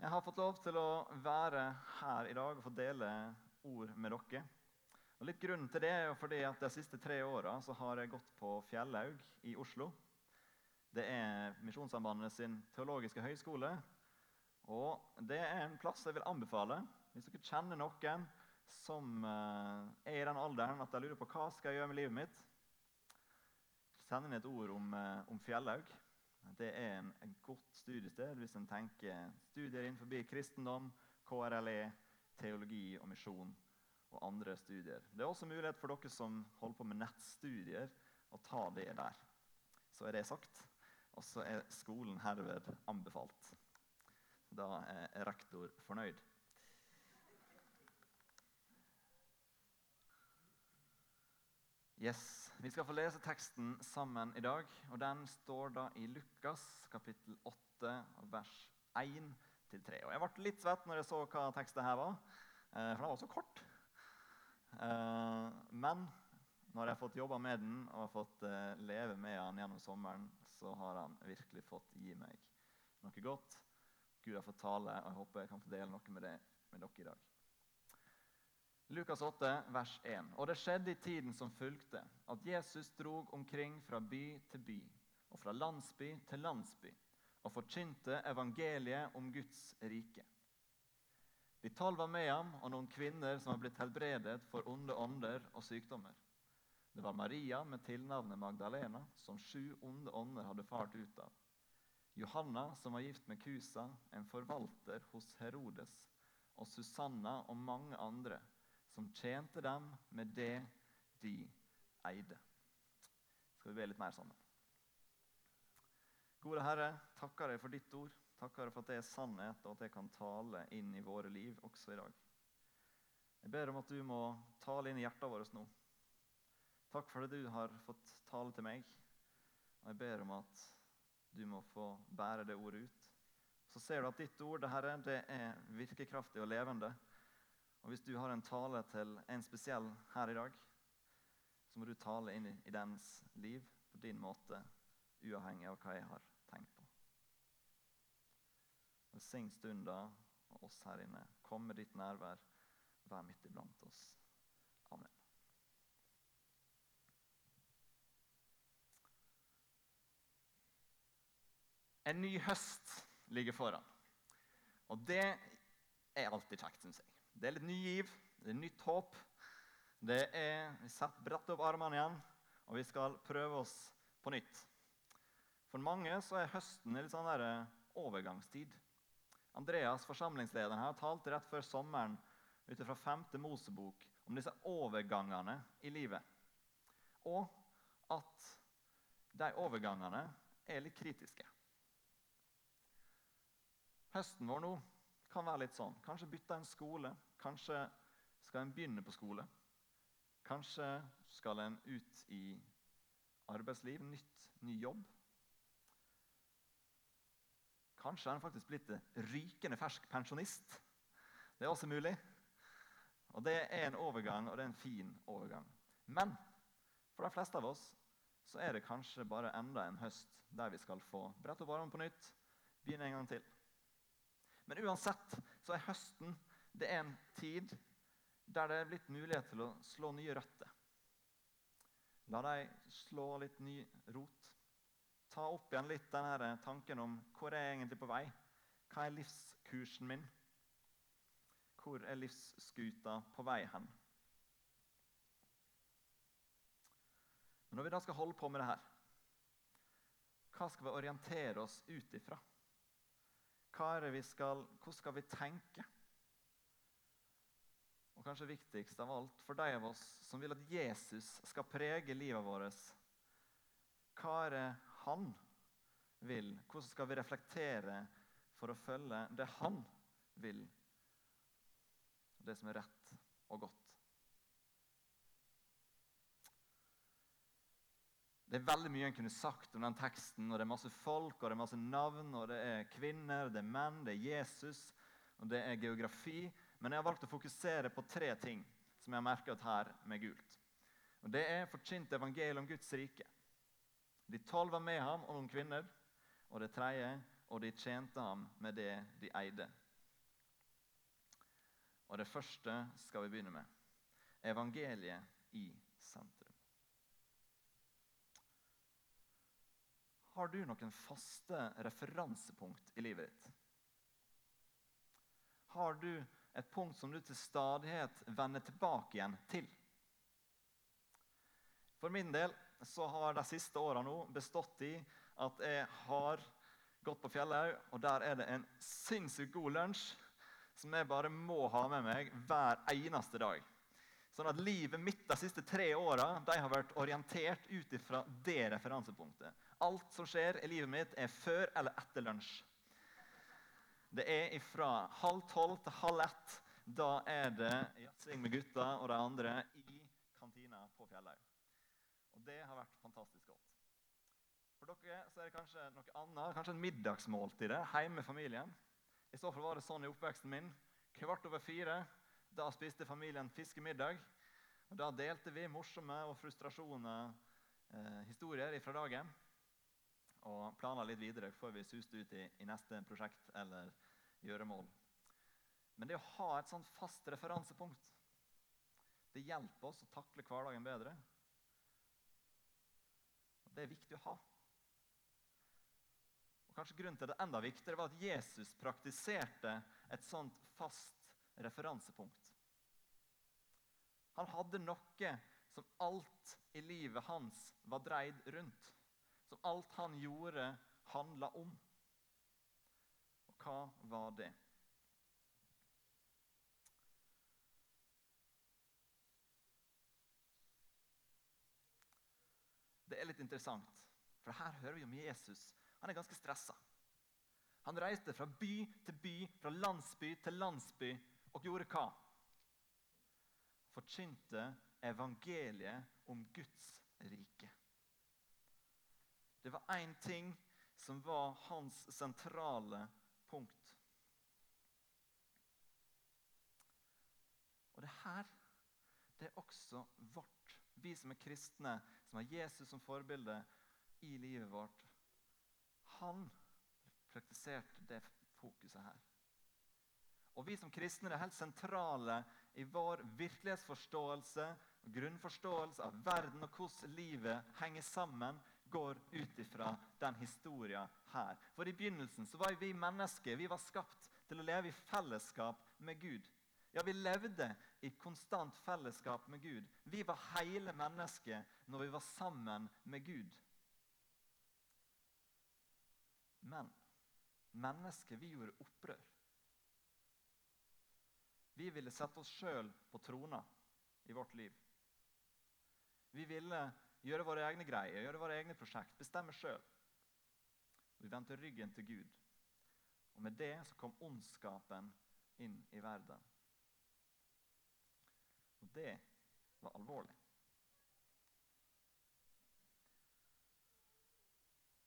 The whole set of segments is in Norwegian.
Jeg har fått lov til å være her i dag og få dele ord med dere. Og litt Grunnen til det er jo fordi at de siste tre åra har jeg gått på Fjellaug i Oslo. Det er Misjonssambandet sin teologiske høyskole. Og det er en plass jeg vil anbefale hvis dere kjenner noen som eh, er i den alderen at de lurer på hva skal jeg gjøre med livet mitt. Send inn et ord om, eh, om Fjellaug. Det er en, en godt studiested hvis en tenker studier innenfor kristendom, KRLE, teologi og misjon og andre studier. Det er også mulighet for dere som holder på med nettstudier, å ta det der. Så er det sagt. Og så er skolen herved anbefalt. Da er rektor fornøyd. Yes, Vi skal få lese teksten sammen i dag. og Den står da i Lukas kapittel 8, vers 1-3. Og Jeg ble litt svett når jeg så hva teksten her var, eh, for den var så kort. Eh, men når jeg har fått jobba med den og har fått eh, leve med den gjennom sommeren, så har han virkelig fått gi meg noe godt. Gud har fått tale, og jeg håper jeg kan få dele noe med det med dere i dag. Lukas 8, vers 1. Og det skjedde i tiden som fulgte, at Jesus drog omkring fra by til by og fra landsby til landsby og forkynte evangeliet om Guds rike. De tolv var med ham, og noen kvinner som var blitt helbredet for onde ånder og sykdommer. Det var Maria med tilnavnet Magdalena, som sju onde ånder hadde fart ut av. Johanna, som var gift med Kusa, en forvalter hos Herodes, og Susanna og mange andre som tjente dem med det de eide. Skal vi be litt mer sammen? Gode Herre, takker deg for ditt ord. Takker deg for at det er sannhet, og at det kan tale inn i våre liv også i dag. Jeg ber om at du må tale inn i hjertet vårt nå. Takk for at du har fått tale til meg. Og jeg ber om at du må få bære det ordet ut. Så ser du at ditt ord det Herre, det er virkekraftig og levende. Og Hvis du har en tale til en spesiell her i dag, så må du tale inn i dens liv på din måte, uavhengig av hva jeg har tenkt på. Velsign stunda og oss her inne. Kom med ditt nærvær. Vær midt iblant oss. Amen. En ny høst ligger foran. Og det er alltid kjekt, syns jeg. Det er litt ny giv, det er nytt håp. Det er, Vi setter bretter opp armene igjen, og vi skal prøve oss på nytt. For mange så er høsten en litt sånn der eh, overgangstid. Andreas, forsamlingslederen her, talte rett før sommeren ut fra 5. Mosebok om disse overgangene i livet. Og at de overgangene er litt kritiske. Høsten vår nå kan være litt sånn. Kanskje bytte en skole. Kanskje skal en begynne på skole. Kanskje skal en ut i arbeidsliv, nytt, ny jobb. Kanskje er en faktisk blitt rykende fersk pensjonist. Det er også mulig. Og Det er en overgang, og det er en fin overgang. Men for de fleste av oss så er det kanskje bare enda en høst der vi skal få brette opp armene på nytt, begynne en gang til. Men uansett så er høsten det er en tid der det er blitt mulighet til å slå nye røtter. La dem slå litt ny rot. Ta opp igjen litt denne tanken om hvor er jeg egentlig på vei. Hva er livskursen min? Hvor er livsskuta på vei hen? Men når vi da skal holde på med det her, hva skal vi orientere oss ut ifra? Hva er det vi skal, hvordan skal vi tenke? Og kanskje viktigst av alt for de av oss som vil at Jesus skal prege livet vårt. Hva er det han vil? Hvordan skal vi reflektere for å følge det han vil? Det som er rett og godt. Det er veldig mye en kunne sagt om den teksten. og Det er masse folk, og det er masse navn, og det er kvinner, det er menn, det er Jesus, og det er geografi. Men jeg har valgt å fokusere på tre ting som jeg har merket her med gult. Og Det er forkynt evangeliet om Guds rike. De tolv var med ham og noen kvinner. Og det tredje og de tjente ham med det de eide. Og det første skal vi begynne med. Evangeliet i sentrum. Har du noen faste referansepunkt i livet ditt? Har du et punkt som du til stadighet vender tilbake igjen til? For min del så har de siste åra bestått i at jeg har gått på Fjellhaug, og der er det en sinnssykt god lunsj som jeg bare må ha med meg hver eneste dag. Sånn at Livet mitt de siste tre åra har vært orientert ut fra det referansepunktet. Alt som skjer i livet mitt, er før eller etter lunsj. Det er fra halv tolv til halv ett. Da er det jazzing med gutta og de andre i kantina på Fjellhaug. Og det har vært fantastisk godt. For dere så er det kanskje noe annet, kanskje en middagsmåltid hjemme med familien. I så fall var det sånn i oppveksten min. Kvart over fire da spiste familien fiskemiddag. Og Da delte vi morsomme og frustrasjoner, eh, historier fra dagen. Og planla litt videre før vi suste ut i, i neste prosjekt eller gjøremål. Men det å ha et sånt fast referansepunkt det hjelper oss å takle hverdagen bedre. Det er viktig å ha. Og kanskje Grunnen til det enda viktigere var at Jesus praktiserte et sånt fast referansepunkt. Han hadde noe som alt i livet hans var dreid rundt. Som alt han gjorde, handla om. Og hva var det? Det er litt interessant, for her hører vi om Jesus han er ganske stressa. Han reiste fra by til by, fra landsby til landsby, og gjorde hva? Forkynte evangeliet om Guds rike. Det var én ting som var hans sentrale punkt. Og det her det er også vårt, vi som er kristne, som har Jesus som forbilde i livet vårt han praktiserte det fokuset her. Og Vi som kristne er helt sentrale i vår virkelighetsforståelse og grunnforståelse av verden og hvordan livet henger sammen, går ut ifra den historien her. For I begynnelsen så var vi mennesker vi var skapt til å leve i fellesskap med Gud. Ja, Vi levde i konstant fellesskap med Gud. Vi var hele mennesket når vi var sammen med Gud. Men mennesket, vi gjorde opprør. Vi ville sette oss sjøl på trona i vårt liv. Vi ville gjøre våre egne greier, gjøre våre egne prosjekt, bestemme sjøl. Vi vendte ryggen til Gud. Og med det så kom ondskapen inn i verden. Og det var alvorlig.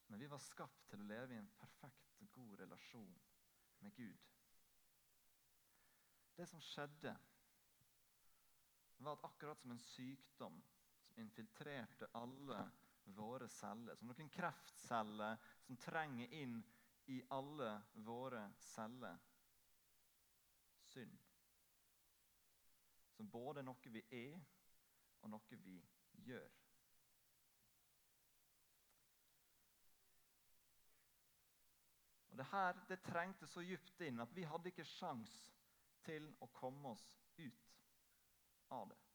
Men vi var skapt til å leve i en perfekt, god relasjon med Gud. Det som skjedde, var at akkurat som en sykdom infiltrerte alle våre celler, som noen kreftceller som trenger inn i alle våre celler Synd. Som både er noe vi er, og noe vi gjør. Og det her det trengte så dypt inn at vi hadde ikke sjans til å komme oss ut av det.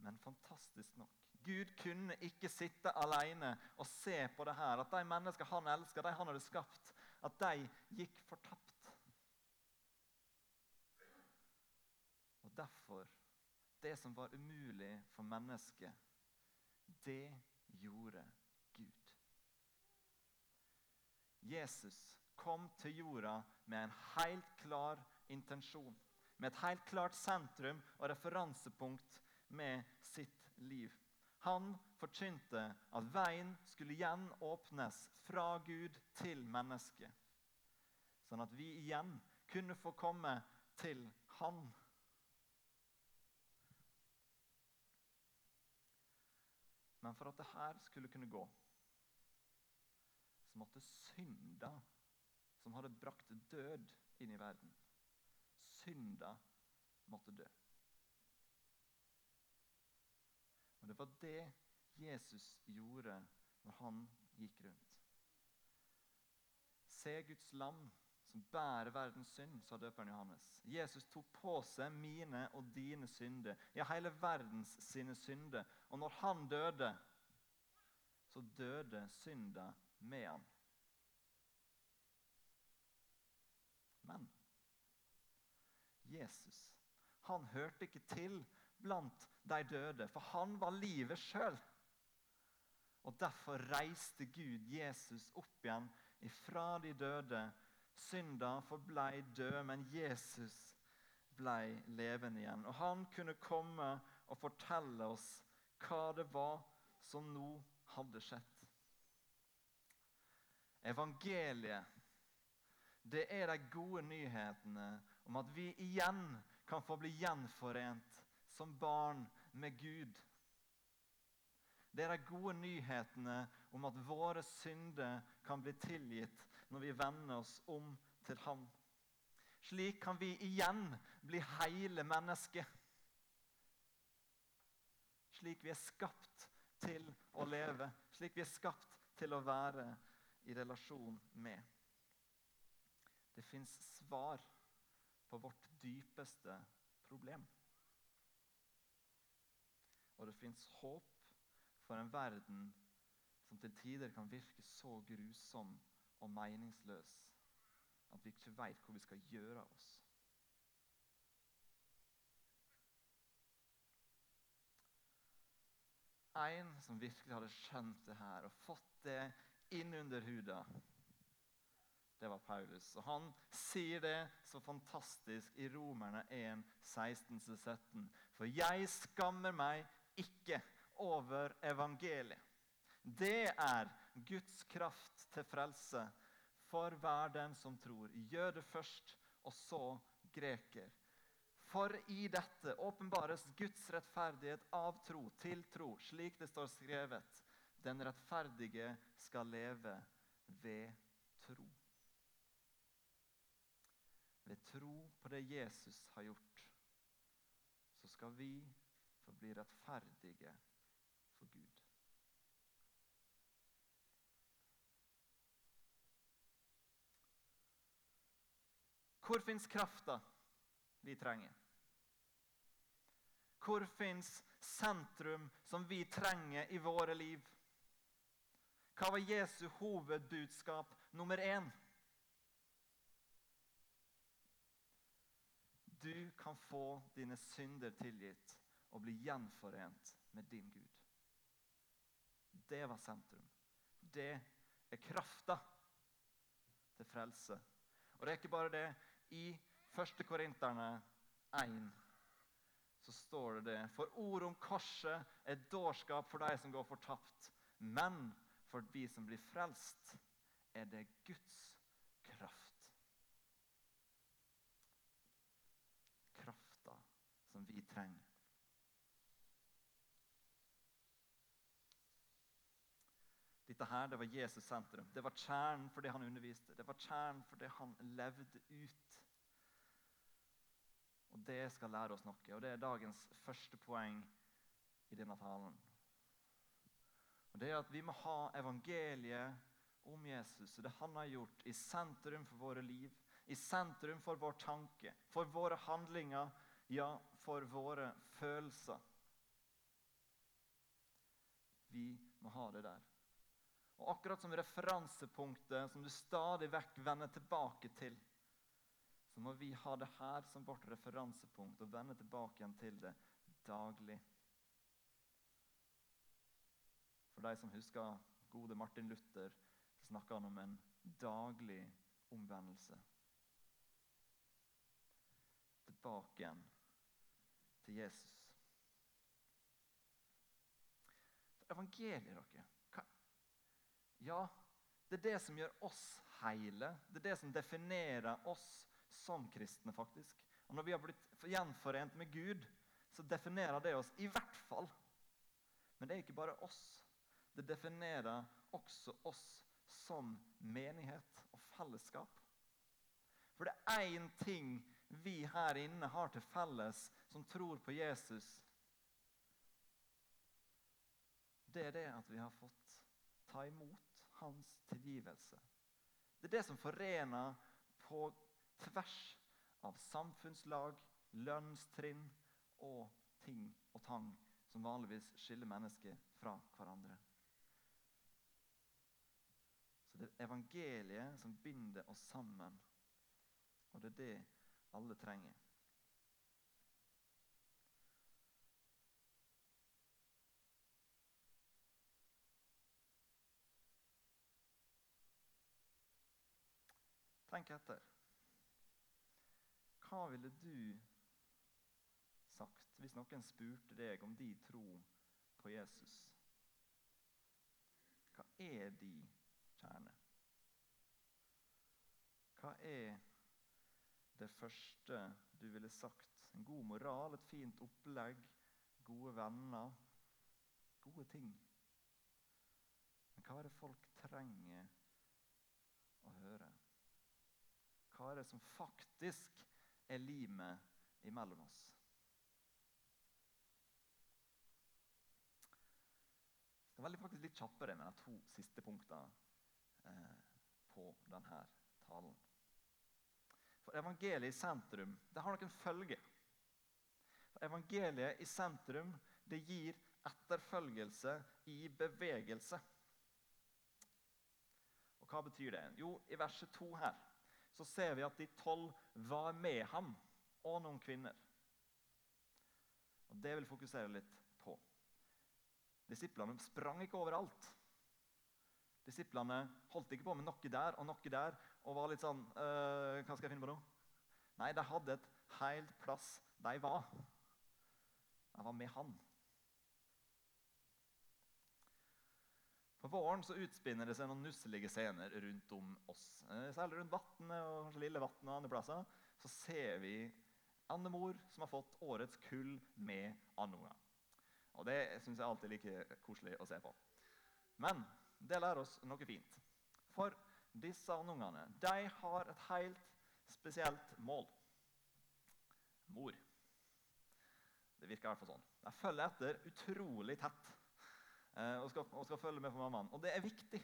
Men fantastisk nok Gud kunne ikke sitte alene og se på det her. At de mennesker han elsker, de han hadde skapt, at de gikk fortapt. Og derfor Det som var umulig for mennesket, det gjorde Gud. Jesus kom til jorda med en helt klar intensjon. Med et helt klart sentrum og referansepunkt med sitt liv. Han forkynte at veien skulle igjen åpnes fra Gud til mennesket. Sånn at vi igjen kunne få komme til Han. Men for at det her skulle kunne gå så måtte synda, som hadde brakt død inn i verden, synda måtte dø. Det var det Jesus gjorde når han gikk rundt. Se Guds lam som bærer verdens synd, sa døperen Johannes. Jesus tok på seg mine og dine synder, ja, hele verdens sine synder. Og når han døde, så døde synda med han. Men Jesus han hørte ikke til blant de døde, for han var livet sjøl. Og Derfor reiste Gud Jesus opp igjen ifra de døde. Synda forblei død, men Jesus blei levende igjen. Og Han kunne komme og fortelle oss hva det var som nå hadde skjedd. Evangeliet det er de gode nyhetene om at vi igjen kan få bli gjenforent som barn med Gud. Det er de gode nyhetene om at våre synder kan bli tilgitt når vi vender oss om til Ham. Slik kan vi igjen bli hele mennesker. Slik vi er skapt til å leve, slik vi er skapt til å være i relasjon med. Det fins svar på vårt dypeste problem. Og det fins håp for en verden som til tider kan virke så grusom og meningsløs at vi ikke veit hvor vi skal gjøre av oss. En som virkelig hadde skjønt det her og fått det inn under huda, det var Paulus. Og Han sier det så fantastisk i Romerne 1, 16-17. For jeg skammer meg ikke over evangeliet. Det er Guds kraft til frelse for hver den som tror. Jøde først, og så greker. For i dette åpenbares Guds rettferdighet av tro til tro, slik det står skrevet. Den rettferdige skal leve ved tro. Ved tro på det Jesus har gjort, så skal vi få bli rettferdige for Gud. Hvor fins krafta vi trenger? Hvor fins sentrum som vi trenger i våre liv? Hva var Jesu hovedbudskap nummer én? Du kan få dine synder tilgitt og bli gjenforent med din Gud. Det var sentrum. Det er krafta til frelse. Og det er ikke bare det. I 1. Korinterne 1 så står det det. For ordet om korset er dårskap for de som går fortapt. Men for vi som blir frelst, er det Guds kraft. Krafta som vi trenger. Dette her, det var Jesus sentrum. Det var kjernen for det han underviste. Det var kjernen for det han levde ut. Og Det skal lære oss noe, og det er dagens første poeng i denne talen. Og Det er at vi må ha evangeliet om Jesus og det han har gjort, i sentrum for våre liv, i sentrum for vår tanke, for våre handlinger, ja, for våre følelser. Vi må ha det der. Og akkurat som referansepunktet som du stadig vekk vender tilbake til, så må vi ha det her som vårt referansepunkt og vende tilbake igjen til det daglig. For de som husker gode Martin Luther, så snakker han om en daglig omvendelse. Tilbake igjen til Jesus. For evangeliet, dere ja, det er det som gjør oss hele. Det er det som definerer oss som kristne, faktisk. Og Når vi har blitt gjenforent med Gud, så definerer det oss i hvert fall. Men det er ikke bare oss. Det definerer også oss som menighet og fellesskap. For det er én ting vi her inne har til felles som tror på Jesus, det er det at vi har fått ta imot hans tilgivelse. Det er det som forener på tvers av samfunnslag, lønnstrinn og ting og tang som vanligvis skiller mennesker fra hverandre. Så det er evangeliet som binder oss sammen, og det er det alle trenger. Tenk etter. Hva ville du sagt hvis noen spurte deg om de tro på Jesus? Hva er de kjerne? Hva er det første du ville sagt? En god moral, et fint opplegg, gode venner, gode ting. Men hva er det folk trenger å høre? Hva er det som faktisk er limet imellom oss? Det er faktisk litt kjappere med de to siste punktene eh, på denne talen. For evangeliet i sentrum det har noen følger. For evangeliet i sentrum det gir etterfølgelse i bevegelse. Og Hva betyr det? Jo, I verset 2 her så ser vi at de tolv var med ham og noen kvinner. Og Det vil fokusere litt på. Disiplene sprang ikke overalt. Disiplene holdt ikke på med noe der og noe der og var litt sånn øh, Hva skal jeg finne på nå? Nei, de hadde et helt plass de var. De var med han. På våren så utspinner det seg noen nusselige scener rundt om oss. Eh, særlig rundt vannet og kanskje Lille Vatnet og andre plasser. Så ser vi andemor som har fått årets kull med andunger. Og Det syns jeg alltid er like koselig å se på. Men det lærer oss noe fint. For disse andungene de har et helt spesielt mål. Mor. Det virker i hvert fall sånn. De følger etter utrolig tett. Eh, og skal, og skal, følge med på mammaen. Og det er viktig,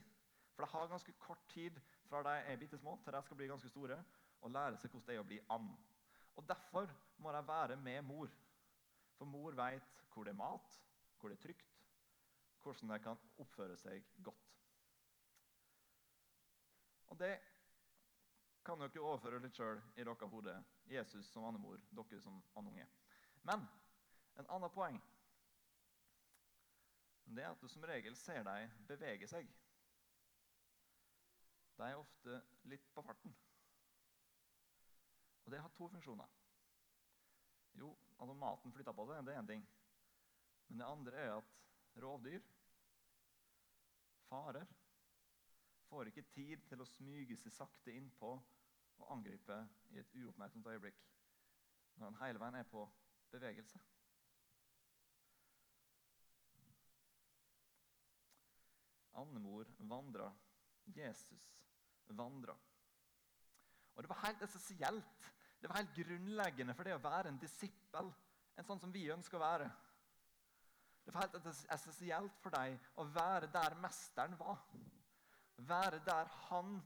for det har ganske kort tid fra de er bitte små til de skal bli ganske store, og lære seg hvordan det er å bli and. Og Derfor må de være med mor. For mor vet hvor det er mat, hvor det er trygt, hvordan de kan oppføre seg godt. Og det kan dere overføre litt sjøl i deres hode. Jesus som andemor, dere som andunge. Men en annen poeng det er at du som regel ser dem bevege seg. De er ofte litt på farten. Og det har to funksjoner. Jo, altså Maten flytter på seg, det er én ting. Men det andre er at rovdyr, farer, får ikke tid til å smyge seg sakte innpå og angripe i et uoppmerksomt øyeblikk når han hele veien er på bevegelse. Andemor vandra. Jesus vandra. Og Det var helt essensielt. Det var helt grunnleggende for det å være en disippel. En sånn som vi ønsker å være. Det var helt essensielt for deg å være der mesteren var. Være der han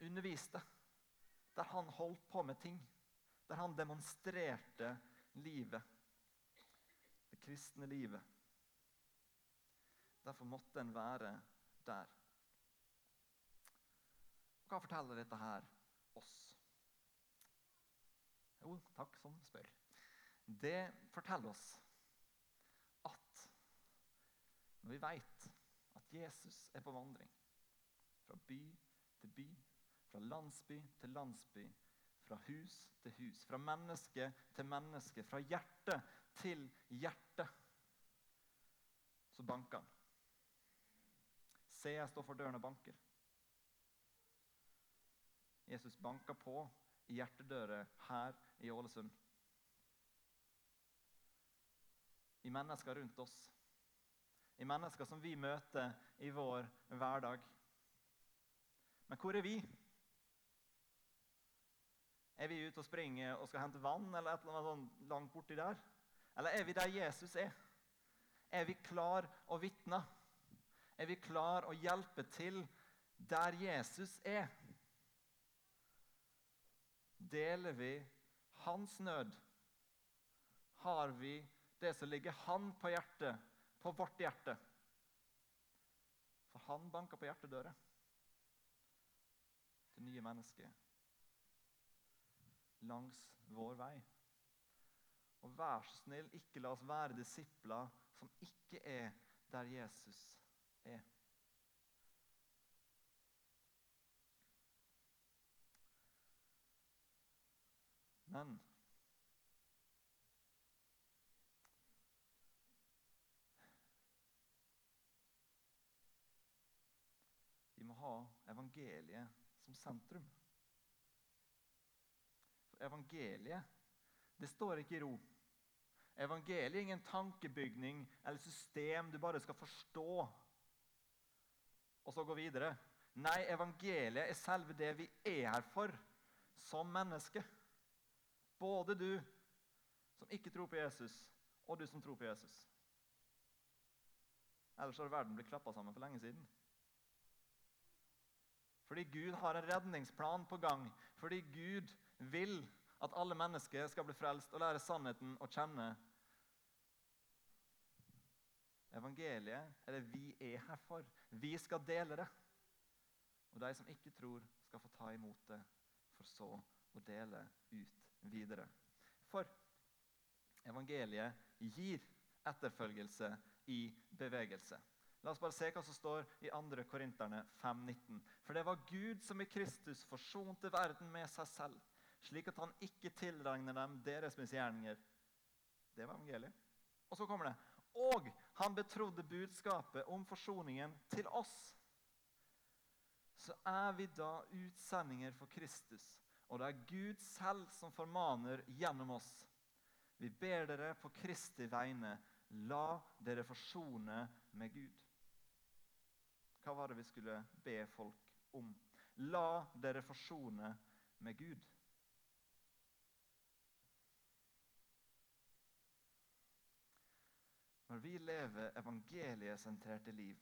underviste. Der han holdt på med ting. Der han demonstrerte livet. Det kristne livet. Derfor måtte en være der. Hva forteller dette her oss? Jo, takk som spør. Det forteller oss at når vi vet at Jesus er på vandring fra by til by, fra landsby til landsby, fra hus til hus, fra menneske til menneske, fra hjerte til hjerte, så banker han. Se, jeg står for dørene og banker. Jesus banker på i hjertedører her i Ålesund. I mennesker rundt oss. I mennesker som vi møter i vår hverdag. Men hvor er vi? Er vi ute og springer og skal hente vann eller et eller annet sånn langt borti der? Eller er vi der Jesus er? Er vi klar å vitne? Er vi klar å hjelpe til der Jesus er? Deler vi hans nød? Har vi det som ligger han på hjertet, på vårt hjerte? For han banker på hjertedøra til nye mennesker langs vår vei. Og vær så snill, ikke la oss være disipler som ikke er der Jesus er. Men Vi må ha evangeliet som sentrum. For evangeliet, det står ikke i ro. Evangeliet er ingen tankebygning eller system du bare skal forstå og så gå videre. Nei, evangeliet er selve det vi er her for som menneske. Både du som ikke tror på Jesus, og du som tror på Jesus. Ellers har verden blitt klappa sammen for lenge siden. Fordi Gud har en redningsplan på gang. Fordi Gud vil at alle mennesker skal bli frelst og lære sannheten å kjenne. Evangeliet er det vi er her for. Vi skal dele det. Og de som ikke tror, skal få ta imot det, for så å dele ut videre. For evangeliet gir etterfølgelse i bevegelse. La oss bare se hva som står i 2. Korinterne 5,19. For det var Gud som i Kristus forsonte verden med seg selv, slik at han ikke tilregner dem deres misgjerninger. Det var evangeliet. Og så kommer det. Og han betrodde budskapet om forsoningen til oss. Så er vi da utsendinger for Kristus, og det er Gud selv som formaner gjennom oss. Vi ber dere på Kristi vegne, la dere forsone med Gud. Hva var det vi skulle be folk om? La dere forsone med Gud. Når vi lever evangeliesentrerte liv,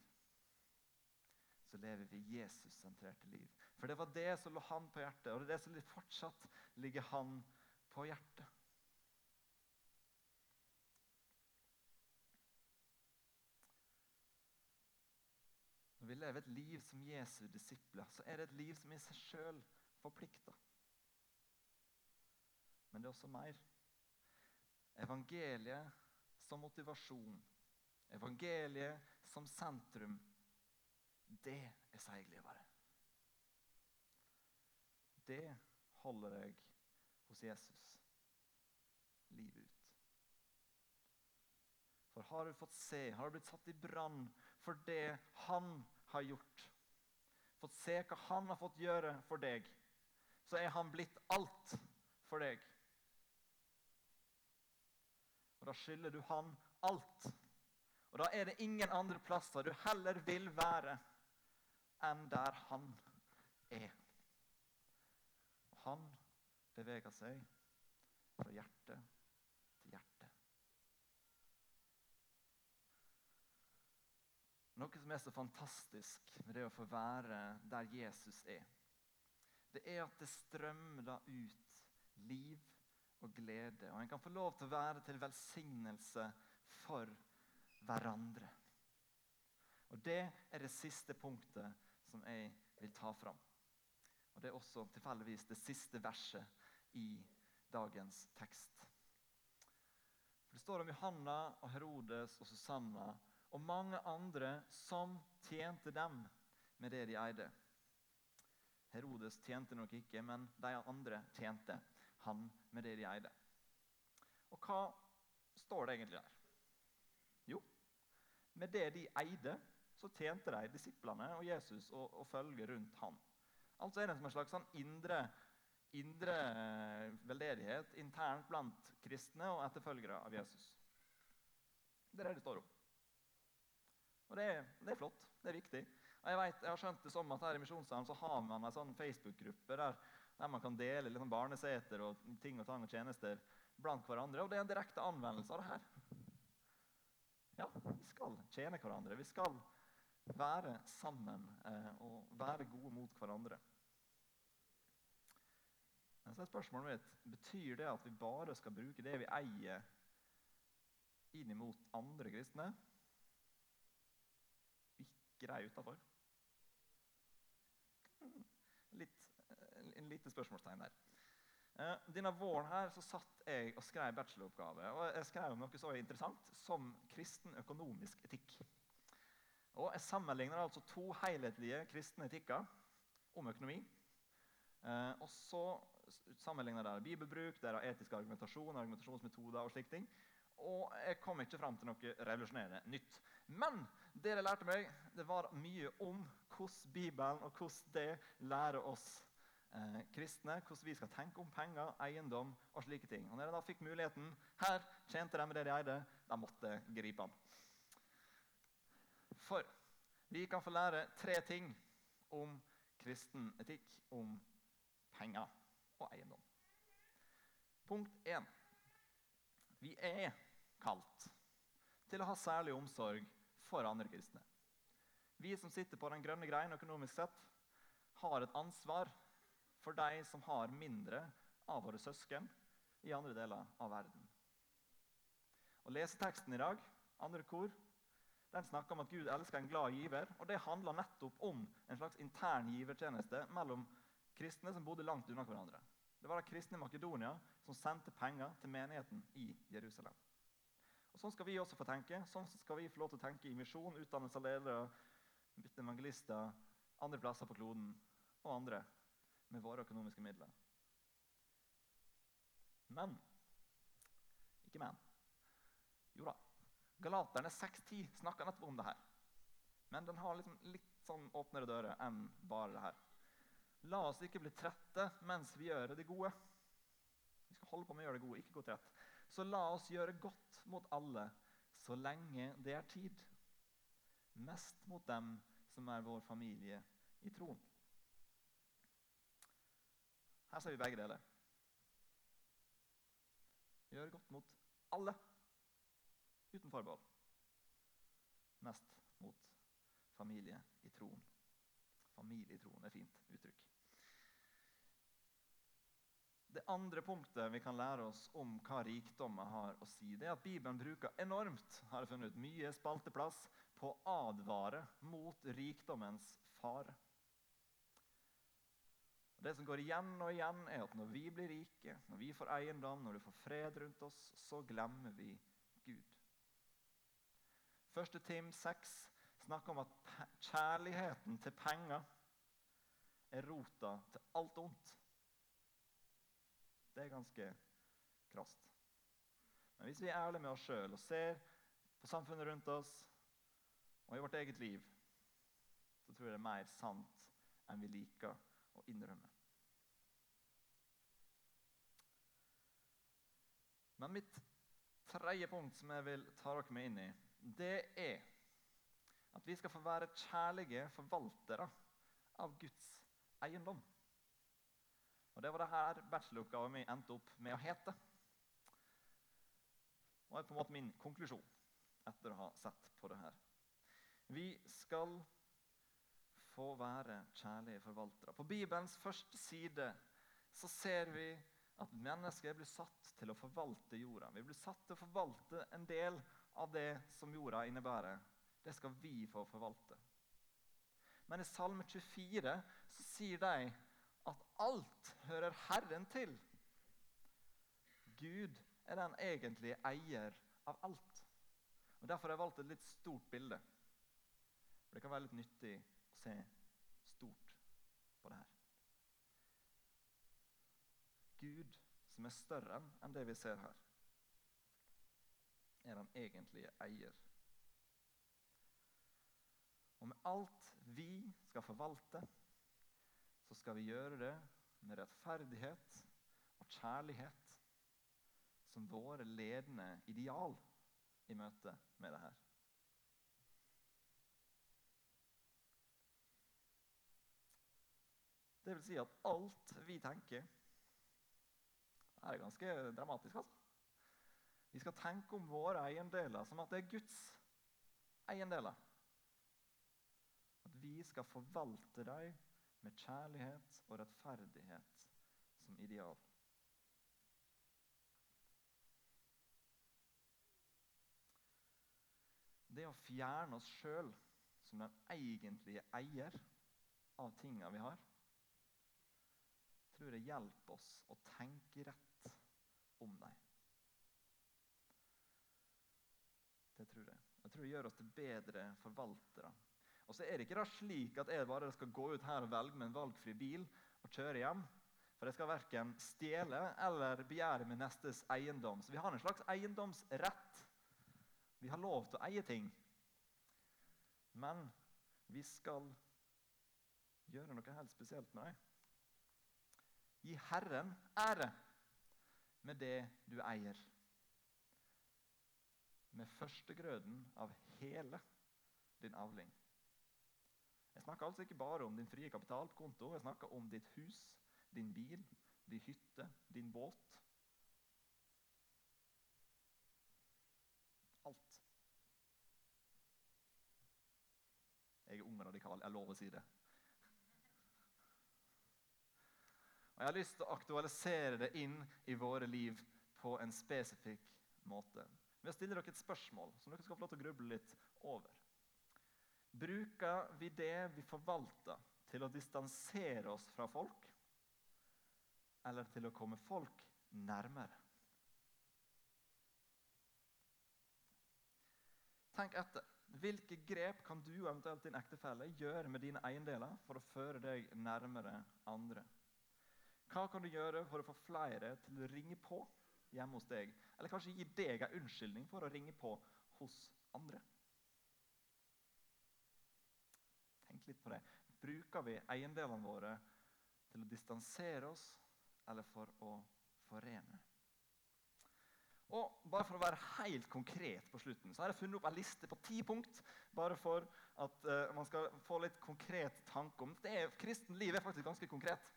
så lever vi Jesus-sentrerte liv. For det var det som lå han på hjertet, og det er det som fortsatt ligger han på hjertet. Når vi lever et liv som Jesu disipler, så er det et liv som i seg sjøl forplikter. Men det er også mer. Evangeliet som motivasjon, evangeliet som sentrum, det er seiglivere. Det holder jeg hos Jesus livet ut. For har du fått se, har du blitt satt i brann for det han har gjort, fått se hva han har fått gjøre for deg, så er han blitt alt for deg. Og Da skylder du han alt. Og da er det ingen andre plasser du heller vil være enn der han er. Og han beveger seg fra hjerte Noe som er så fantastisk med det å få være der Jesus er, det er at det strømmer da ut liv og glede. Og en kan få lov til å være til velsignelse for hverandre. Og Det er det siste punktet som jeg vil ta fram. Og Det er også tilfeldigvis det siste verset i dagens tekst. For Det står om Johanna og Herodes og Susanna og mange andre som tjente dem med det de eide. Herodes tjente nok ikke, men de andre tjente han med det de eide. Og hva står det egentlig der? Jo, med det de eide, så tjente de disiplene og Jesus og, og følget rundt han. Altså er det som en slags sånn indre, indre eh, veldedighet internt blant kristne og etterfølgere av Jesus. Det er det det står om. Og det, det, er flott. Det er viktig. Og jeg, vet, jeg har skjønt det som at her i Misjonssalen så har man en sånn Facebook-gruppe der der man kan dele liksom barneseter og ting og tang og tjenester blant hverandre. Og det er en direkte anvendelse av det her. Ja, vi skal tjene hverandre. Vi skal være sammen eh, og være gode mot hverandre. Så er spørsmålet mitt, Betyr det at vi bare skal bruke det vi eier, inn mot andre kristne? Ikke de utafor? Litt, eh, en lite spørsmålstegn der. Eh, denne våren her så satt jeg og skrev bacheloroppgave. og Jeg skrev om noe så interessant som kristen økonomisk etikk. Og Jeg sammenligner altså to helhetlige kristne etikker om økonomi. Eh, og så sammenligner jeg bibelbruk, der er etisk argumentasjon, argumentasjonsmetoder og slike ting. Og jeg kom ikke fram til noe revolusjonerende nytt. Men det jeg lærte meg, det var mye om hvordan Bibelen og hvordan det lærer oss eh, kristne hvordan vi skal tenke om penger, eiendom og slike ting. Og når de da fikk muligheten Her tjente de med det de eide. De måtte gripe den. For vi kan få lære tre ting om kristen etikk, om penger og eiendom. Punkt 1. Vi er kalt til å ha særlig omsorg for andre kristne. Vi som sitter på den grønne greien økonomisk sett, har et ansvar for de som har mindre av våre søsken i andre deler av verden. Og Leseteksten i dag, andre kor, den snakker om at Gud elsker en glad giver. og Det handler nettopp om en slags intern givertjeneste mellom kristne som bodde langt unna hverandre. Det var de kristne i Makedonia som sendte penger til menigheten i Jerusalem. Og Sånn skal vi også få tenke. Sånn skal vi få lov til å tenke i misjon, utdannelse av ledere, evangelister, andre plasser på kloden og andre med våre økonomiske midler. Men Ikke men. Jo da. Galaterne 6.10 snakker nettopp om det her. Men den har liksom litt sånn åpnere dører enn bare det her. La oss ikke bli trette mens vi gjør det gode. Vi skal holde på med å gjøre det gode, ikke gå trett. Så la oss gjøre godt mot alle så lenge det er tid. Mest mot dem som er vår familie i troen. Her ser vi begge deler. Gjør godt mot alle, uten forbehold. Mest mot familie i troen. Familie i troen er fint uttrykk. Det andre punktet vi kan lære oss om hva rikdommer har å si, det er at Bibelen bruker enormt har jeg funnet ut, mye spalteplass på å advare mot rikdommens fare. Det som går igjen og igjen, er at når vi blir rike, når vi får eiendom, når du får fred rundt oss, så glemmer vi Gud. Første Tim 6 snakker om at kjærligheten til penger er rota til alt ondt. Det er ganske krast. Men hvis vi er ærlige med oss sjøl og ser på samfunnet rundt oss og i vårt eget liv, så tror jeg det er mer sant enn vi liker å innrømme. Men mitt tredje punkt som jeg vil ta dere med inn i, det er at vi skal få være kjærlige forvaltere av Guds eiendom. Og Det var det her bacheloroppgaven min endte opp med å hete. Og er på en måte min konklusjon etter å ha sett på det her. Vi skal få være kjærlige forvaltere. På Bibelens første side så ser vi at mennesker blir satt til å forvalte jorda. Vi blir satt til å forvalte en del av det som jorda innebærer. Det skal vi få forvalte. Men i Salme 24 så sier de at alt hører Herren til. Gud er den egentlige eier av alt. Og Derfor har jeg valgt et litt stort bilde. For Det kan være litt nyttig å se stort på det her. Gud, som er større enn det vi ser her, er den egentlige eier. Og med alt vi skal forvalte, så skal vi gjøre det med rettferdighet og kjærlighet som våre ledende ideal i møte med det her. Det vil si at alt vi tenker Det er ganske dramatisk, altså. Vi skal tenke om våre eiendeler som at det er Guds eiendeler. At vi skal forvalte dem med kjærlighet og rettferdighet som ideal. Det å fjerne oss sjøl som den egentlige eier av tinga vi har, tror jeg hjelper oss å tenke rett om dem. Det tror jeg. Jeg tror det gjør oss til bedre forvaltere. Og så er det ikke da slik at jeg bare skal gå ut her og velge med en valgfri bil og kjøre hjem. For jeg skal verken stjele eller begjære min nestes eiendom. Så vi har en slags eiendomsrett. Vi har lov til å eie ting. Men vi skal gjøre noe helt spesielt med dem. Gi Herren ære med det du eier. Med førstegrøden av hele din avling. Jeg snakker altså ikke bare om din frie kapitalkonto. Jeg snakker om ditt hus, din bil, din hytte, din båt. Alt. Jeg er ung og radikal. Jeg lover å si det. Og Jeg har lyst til å aktualisere det inn i våre liv på en spesifikk måte. Ved å stille dere et spørsmål som dere skal få lov til å gruble litt over. Bruker vi det vi forvalter, til å distansere oss fra folk? Eller til å komme folk nærmere? Tenk etter. Hvilke grep kan du og eventuelt din ektefelle gjøre med dine eiendeler for å føre deg nærmere andre? Hva kan du gjøre for å få flere til å ringe på hjemme hos deg? Eller kanskje gi deg en unnskyldning for å ringe på hos andre? Tenk litt på det. Bruker vi eiendelene våre til å distansere oss eller for å forene? Og bare For å være helt konkret på slutten, så har jeg funnet opp en liste på ti punkt. Bare for at uh, man skal få litt konkret tanke om det. Er, liv er faktisk ganske konkret.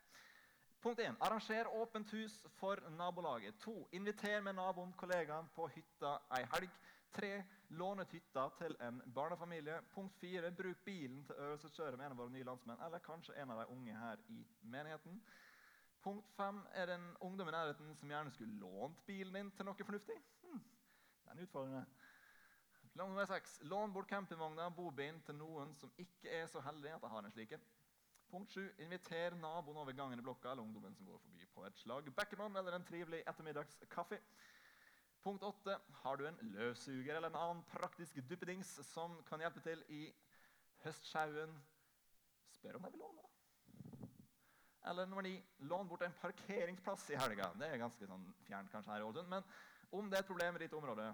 Punkt 1. Arranger åpent hus for nabolaget. 2. Inviter med naboen, kollegaen, på hytta ei helg. 3. Lån ut hytta til en barnefamilie. Punkt 4. Bruk bilen til øvelseskjøret med en av våre nye landsmenn, eller kanskje en av de unge her i menigheten. Punkt 5. er det en ungdom i nærheten som gjerne skulle lånt bilen din til noe fornuftig. Hm. Den er utfordrende. Nummer 6. Lån bort campingvogna, bobilen, til noen som ikke er så heldig at de har en slik. Punkt 7. Inviter naboen over gangen i blokka eller ungdommen som går forbi på et slag Beckerman eller en trivelig ettermiddagskaffe. Punkt 8. Har du en løssuger eller en annen praktisk duppedings som kan hjelpe til i høstsjauen, spør om de vil låne. Eller nummer 9. lån bort en parkeringsplass i helga. Det er ganske sånn fjernt kanskje her i Ålesund. Men om det er et problem i ditt område,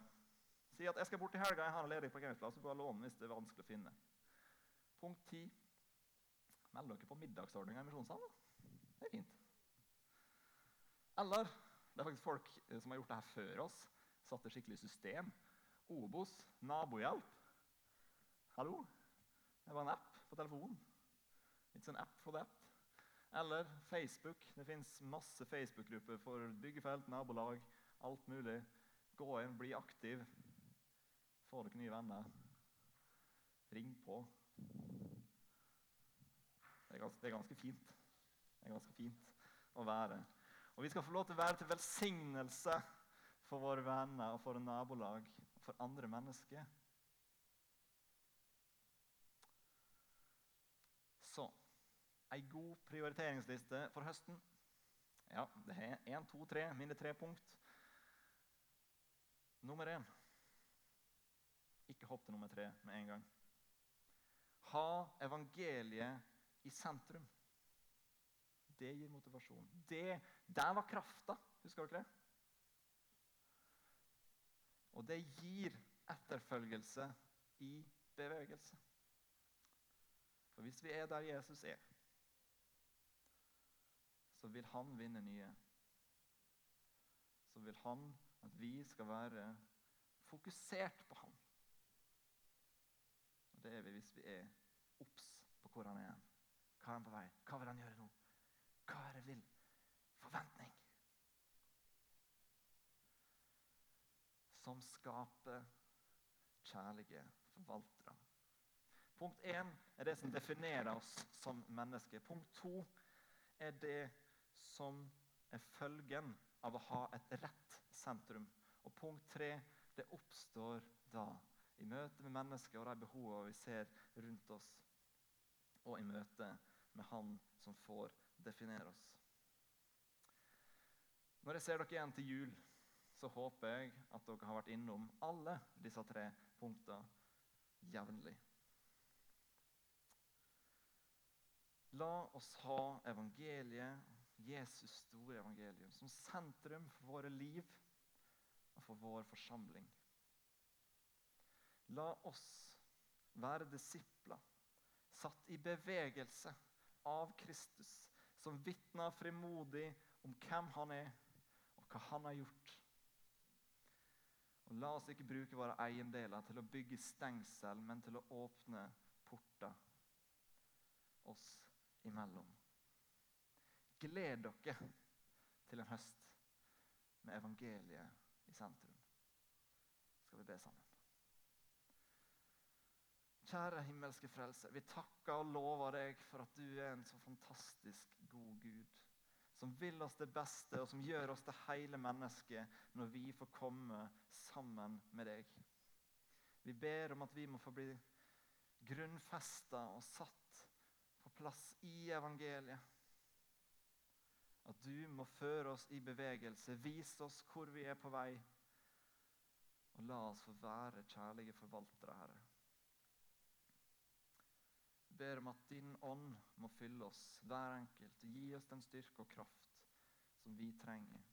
si at jeg skal bort i helga, jeg har en ledig parkeringsplass. Så bare lån hvis det er vanskelig å finne. Punkt ti. Meld dere på middagsordninga i Misjonssalen. Det er fint. Eller det er faktisk folk eh, som har gjort det her før oss. Satt det skikkelig system. Obos, nabohjelp. Hallo? Det var en app på telefonen. It's an app for that. Eller Facebook. Det fins masse Facebook-grupper for byggefelt, nabolag, alt mulig. Gå inn, bli aktiv. Få dere nye venner. Ring på. Det er, ganske, det er ganske fint. Det er ganske fint å være. Og vi skal få lov til å være til velsignelse for våre venner og for nabolag og for andre mennesker. Så ei god prioriteringsliste for høsten. Ja, det er én, to, tre, mine tre punkt. Nummer én Ikke hopp til nummer tre med en gang. Ha evangeliet i sentrum. Det gir motivasjon. Det, der var krafta. Husker dere det? Og det gir etterfølgelse i bevegelse. For hvis vi er der Jesus er, så vil han vinne nye. Så vil han at vi skal være fokusert på ham. Og Det er vi hvis vi er obs på hvor han er. Hva er han på vei? Hva vil han gjøre nå? Hva er det vil? Forventning. Som skaper kjærlige forvaltere. Punkt én er det som definerer oss som mennesker. Punkt to er det som er følgen av å ha et rett sentrum. Og punkt tre det oppstår da i møte med mennesker og de behovene vi ser rundt oss, og i møte med Han som får definere oss. Når jeg ser dere igjen til jul, så håper jeg at dere har vært innom alle disse tre punktene jevnlig. La oss ha evangeliet, Jesus store evangelium, som sentrum for våre liv og for vår forsamling. La oss være disipler, satt i bevegelse av Kristus, som vitner frimodig om hvem han er, og hva han har gjort. Og La oss ikke bruke våre eiendeler til å bygge stengsel, men til å åpne porter oss imellom. Gled dere til en høst med evangeliet i sentrum. Skal vi be sammen? Kjære himmelske Frelse, vi takker og lover deg for at du er en så fantastisk god Gud. Som vil oss det beste, og som gjør oss til hele mennesket når vi får komme sammen med deg. Vi ber om at vi må få bli grunnfesta og satt på plass i evangeliet. At du må føre oss i bevegelse, vise oss hvor vi er på vei. Og la oss få være kjærlige forvaltere, Herre ber om at din ånd må fylle oss, hver enkelt, og gi oss den styrke og kraft som vi trenger.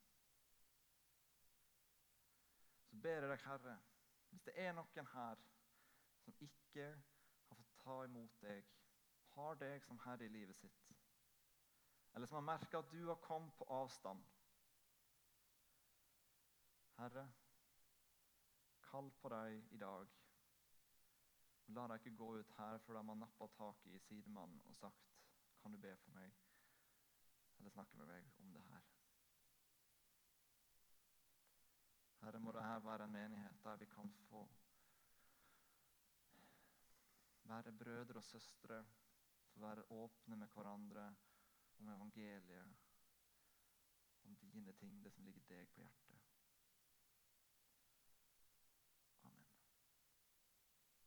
Så ber jeg deg, Herre, hvis det er noen her som ikke har fått ta imot deg, har deg som Herre i livet sitt, eller som har merka at du har kommet på avstand Herre, kall på deg i dag. La deg ikke gå ut her før de har nappa tak i sidemannen og sagt kan du be for meg, eller snakke med meg om det her. Herre, må dette være en menighet der vi kan få være brødre og søstre, få være åpne med hverandre om evangeliet, om dine ting, det som ligger deg på hjertet.